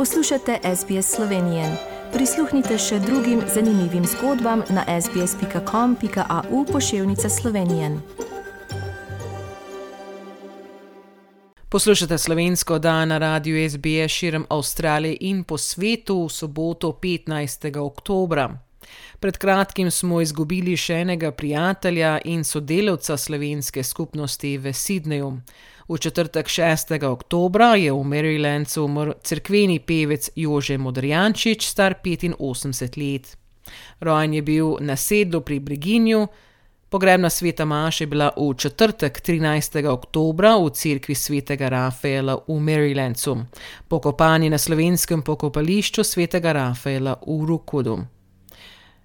Poslušate SBS Slovenije. Prisluhnite še drugim zanimivim zgodbam na sbsp.com.au pošiljka Slovenije. Poslušate slovensko dan na radiju SBS širom Avstralije in po svetu v soboto 15. oktobra. Pred kratkim smo izgubili še enega prijatelja in sodelavca slovenske skupnosti v Sydneyju. V četrtek 6. oktober je v Marylandu umrl crkveni pevec Jože Modrjančič, star 85 let. Rojen je bil na sedlu pri Briginju, pogrebna sveta Maša je bila v četrtek 13. oktober v cerkvi svetega Rafaela v Marylandu, pokopani na slovenskem pokopališču svetega Rafaela v Rukudu.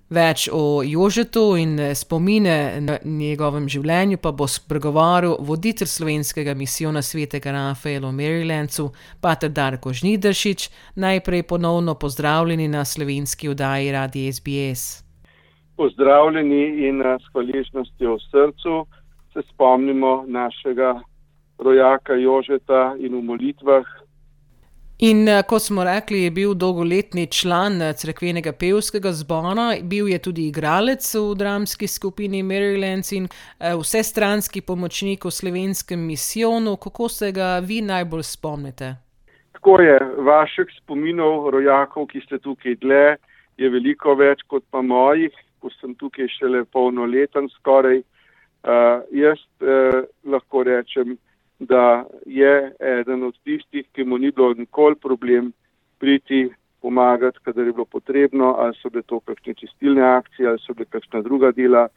Več o Jožetu in spomine na njegovem življenju pa bo spregovoril voditelj slovenskega misijona svetega Rafaela v Marylandu, pater Darko Žnidaršič. Najprej ponovno pozdravljeni na slovenski oddaji Radi SBS. Pozdravljeni in s hvaležnostjo v srcu se spomnimo našega rojaka Jožeta in v molitvah In kot smo rekli, je bil dolgoletni član crkvenega pevskega zbora, bil je tudi igralec v dramski skupini Maryland in vsestranski pomočnik v slovenskem misijonu. Kako se ga vi najbolj spomnite? Tako je, vaših spominov, rojakov, ki ste tukaj dlje, je veliko več kot pa mojih, ko sem tukaj šele polnoleten skoraj. Uh, jaz uh, lahko rečem, da je eden od tistih, ki mu ni bilo nikoli problem priti pomagati, kadar je bilo potrebno, ali so bile to kakšne čistilne akcije, ali so bile kakšna druga dela,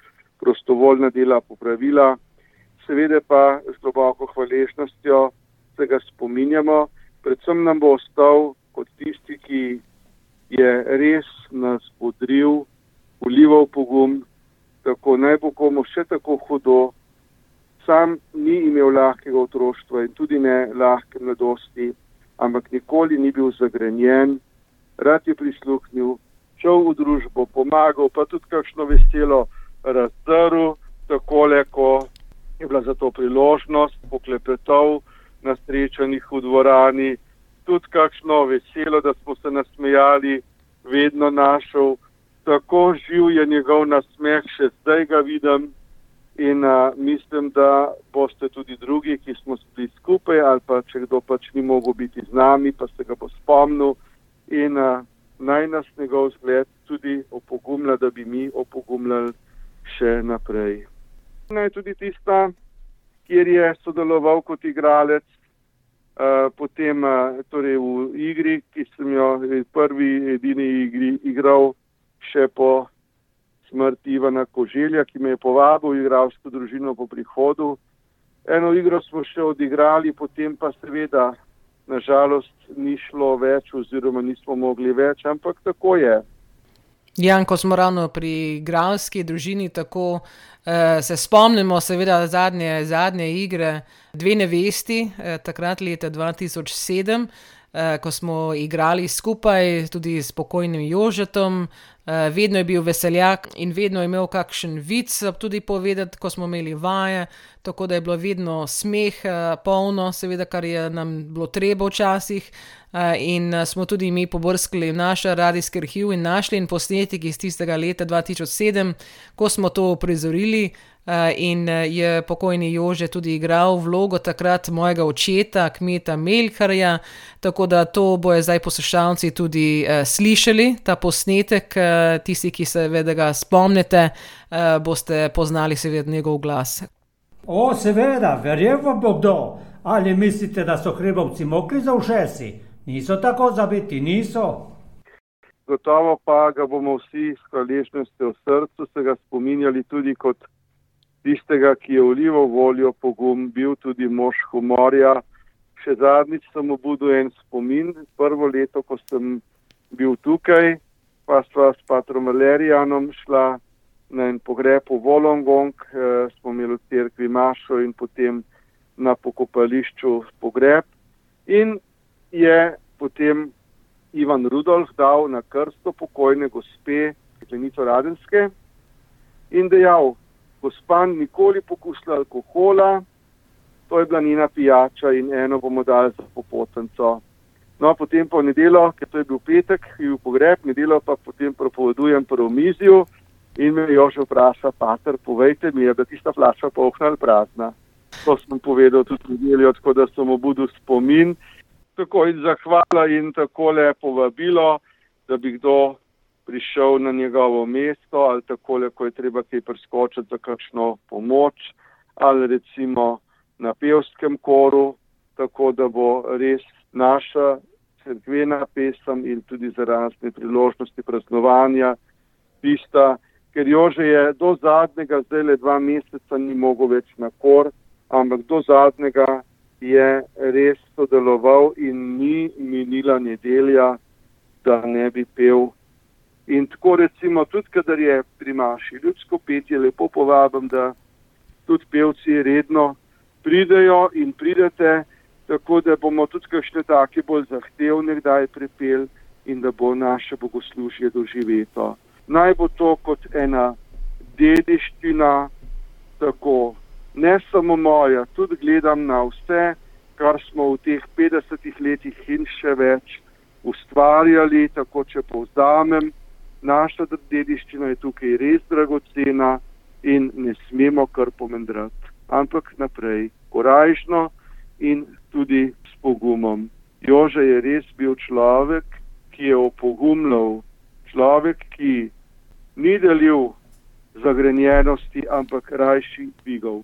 prostovoljna dela, popravila. Seveda pa z globoko hvaležnostjo se ga spominjamo, predvsem nam bo ostal kot tisti, ki je res nas podril, ulival pogum, tako naj bo komu še tako hudo, sam ni imel lahkega otroštva in tudi ne lahke mladosti, ampak nikoli ni bil zagrenjen, rad je prisluhnil, šel v družbo, pomagal, pa tudi kakšno veselo razdrl, takole, ko je bila za to priložnost, poklepetal na srečanjih v dvorani, tudi kakšno veselo, da smo se nasmejali, vedno našel, tako živ je njegov nasmeh, še zdaj ga vidim. In uh, mislim, da boste tudi drugi, ki smo bili skupaj, ali pa če kdo pač ni mogel biti z nami, pa se ga bo spomnil in uh, naj nas njegov zgled tudi opogumlja, da bi mi opogumljali še naprej. Naj tudi tista, kjer je sodeloval kot igralec, uh, potem uh, torej v igri, ki sem jo v prvi edini igri igral še po smrti Ivana Koželja, ki me je povabil v igralsko družino po prihodu. Eno igro smo še odigrali, potem pa seveda, nažalost, ni šlo več oziroma nismo mogli več, ampak tako je. Jan, ko smo ravno pri igralski družini, tako eh, se spomnimo, seveda, zadnje, zadnje igre, dve nevesti, eh, takrat leta 2007. Eh, ko smo igrali skupaj, tudi s pokojnim Jožetom, eh, vedno je bil veseljak in vedno je imel kakšen vic tudi povedati, ko smo imeli vaje, tako da je bilo vedno smeh, eh, polno, seveda, kar je nam bilo treba včasih. In smo tudi mi pobrskali v naš radijski arhiv in našli in posnetki iz tistega leta 2007, ko smo to prizorili. Eh, in eh, je pokojni Jože tudi igral vlogo takrat mojega očeta, kmeta Melkarja, tako da to bojo zdaj poslušalci tudi uh, slišali, ta posnetek, uh, tisti, ki se vedno ga spomnite, uh, boste poznali seveda njegov glas. O, seveda, verjemo bo kdo. Ali mislite, da so hrebovci mokri za ušesi? Niso tako zabiti, niso. Gotovo pa ga bomo vsi s hvaležnostjo v srcu se ga spominjali tudi kot tistega, ki je vlival voljo, pogum, bil tudi mož humorja. Še zadnjič sem obudil en spomin, prvo leto, ko sem bil tukaj, pa sva s patrom Valerijanom šla na en pogreb v Volongong, eh, smo imeli v cerkvi Mašo in potem na pokopališču pogreb. In je potem Ivan Rudolf dal na krsto pokojne gospe, Klenico Radenske, in dejal, gospa nikoli pokusila alkohola, to je bila njena pijača in eno bomo dali za popotnico. No, potem pa v nedelo, ker to je bil petek, je bil pogreb, nedelo pa potem propovedujem prvo mizijo in me jo že vpraša, pater, povejte mi, je da tista flaša polhna ali prazna. To sem povedal tudi v nedeljo, tako da sem obudil spomin, tako in zahvala in tako le povabilo, da bi kdo prišel na njegovo mesto ali tako ko je treba kaj preskočiti za kakšno pomoč ali recimo na pevskem koru, tako da bo res naša crkvena pesem in tudi za razne priložnosti praznovanja tista, ker Jože je do zadnjega, zdaj le dva meseca, ni mogel več na kor, ampak do zadnjega je res sodeloval in ni minila nedelja, da ne bi pel. In tako recimo, tudi kadar je pri maši ljudsko petje, lepo povabim, da tudi pevci redno pridejo in pridete tako da bomo tudi kakšne take bolj zahtevne kdaj prepel in da bo naše bogoslužje doživeto. Naj bo to kot ena dediščina, tako ne samo moja, tudi gledam na vse, kar smo v teh 50 letih in še več ustvarjali, tako če povzamem, naša dediščina je tukaj res dragocena in ne smemo kar pomendrati, ampak naprej, korajšno in tudi s pogumom. Jože je res bil človek, ki je opogumljal, človek, ki ni delil zagrenjenosti, ampak rajši dvigov.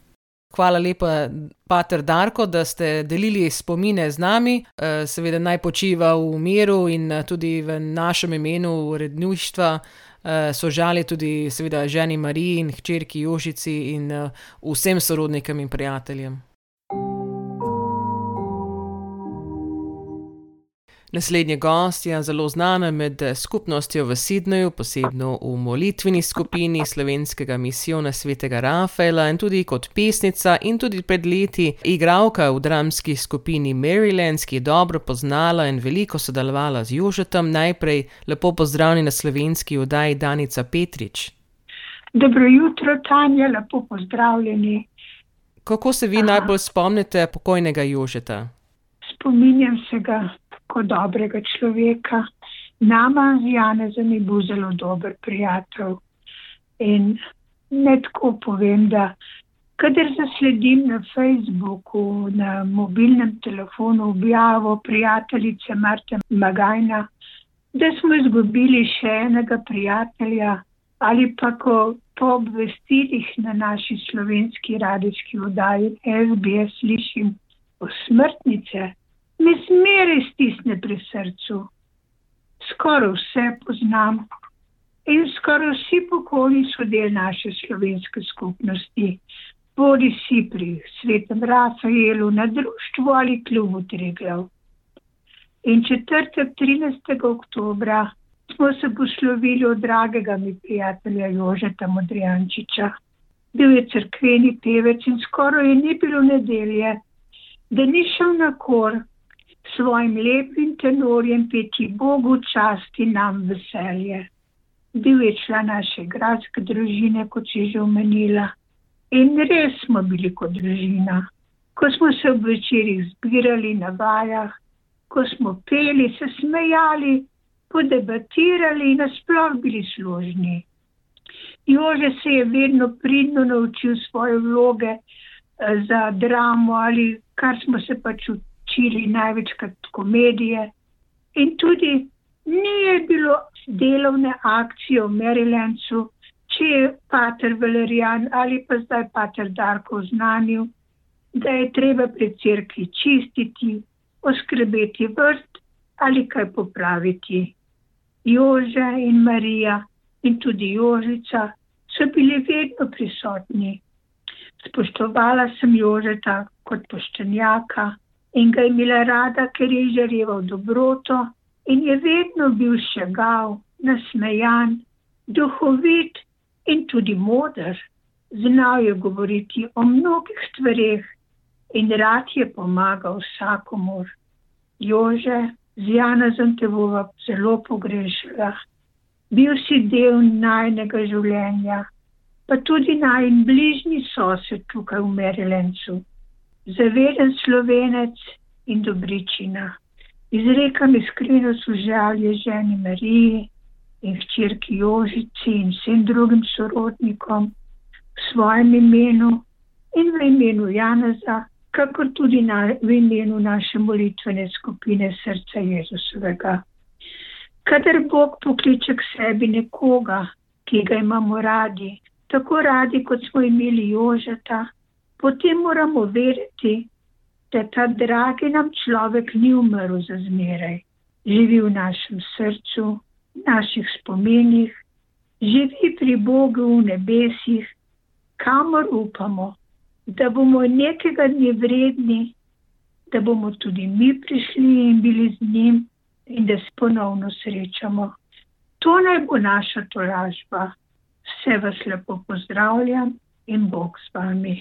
Hvala lepa, Pater Darko, da ste delili spomine z nami. Eh, seveda naj počiva v miru in eh, tudi v našem imenu uredništva. Eh, so žali tudi, seveda, ženi Mariji in hčerki Jožici in vsem sorodnikom in prijateljem. Naslednji gost je zelo znana med skupnostjo v Sidneju, posebno v molitveni skupini slovenskega misijona svetega Rafaela in tudi kot pesnica in tudi pred leti igralka v dramski skupini Maryland, ki je dobro poznala in veliko sodelovala z Jožetom. Najprej lepo pozdravljeni na slovenski oddaji Danica Petrič. Dobro jutro, Tanja, lepo pozdravljeni. Kako se vi Aha. najbolj spomnite pokojnega Jožeta? Spominjam se ga kot dobrega človeka. Nama z Janezem je bil zelo dober prijatelj. In ne tako povem, da kadar zasledim na Facebooku, na mobilnem telefonu objavo prijateljice Marta Magajna, da smo izgubili še enega prijatelja ali pa ko po obvestilih na naši slovenski radijski vdaji SBS slišim o smrtnice, me zmeraj stisne pri srcu. Skoraj vse poznam in skoraj vsi pokoli so del naše slovenske skupnosti, bodi si pri svetem Rafaelu na društvu ali klubu Triglav. In četrtek 13. oktobra smo se poslovili od dragega mi prijatelja Jožeta Modrijančiča. Bil je crkveni pevec in skoraj je ni bilo nedelje, da ni šel na kor svojim lepim tenorjem peti Bogu čast in nam veselje. Bil je član naše gradske družine, kot si že omenila. In res smo bili kot družina. Ko smo se ob večerjih zbirali na vajah, ko smo peli, se smejali, podebatirali in nasploh bili složni. Jože se je vedno pridno naučil svoje vloge eh, za dramo ali kar smo se pač učili učili največkrat komedije. In tudi ni bilo delovne akcije v Marylandu, če je pater Valerijan ali pa zdaj pater Darko znanil, da je treba pred crkvi čistiti, oskrbeti vrt ali kaj popraviti. Jože in Marija in tudi Jožica so bili vedno prisotni. Spoštovala sem Jožeta kot poštenjaka in ga je imela rada, ker je žareval dobroto in je vedno bil šegal, nasmejan, duhovit in tudi modr. Znal je govoriti o mnogih stvarih in rad je pomagal vsakomur. Jože, z Janazom te bova zelo pogrešala. Bil si del najnega življenja, pa tudi najbližji sosed tukaj v Marylandu zaveden slovenec in dobričina. Izrekam iskreno sožalje ženi Mariji in hčerki Jožici in vsem drugim sorodnikom v svojem imenu in v imenu Janeza, kakor tudi na, v imenu naše molitvene skupine Srca Jezusovega. Kadar Bog pokliče k sebi nekoga, ki ga imamo radi, tako radi, kot smo imeli Jožeta, potem moramo veriti, da ta dragi nam človek ni umrl za zmeraj. Živi v našem srcu, v naših spomenih, živi pri Bogu v nebesih, kamor upamo, da bomo nekega dne vredni, da bomo tudi mi prišli in bili z njim in da se ponovno srečamo. To naj bo naša tolažba. Vse vas lepo pozdravljam in Bog s vami.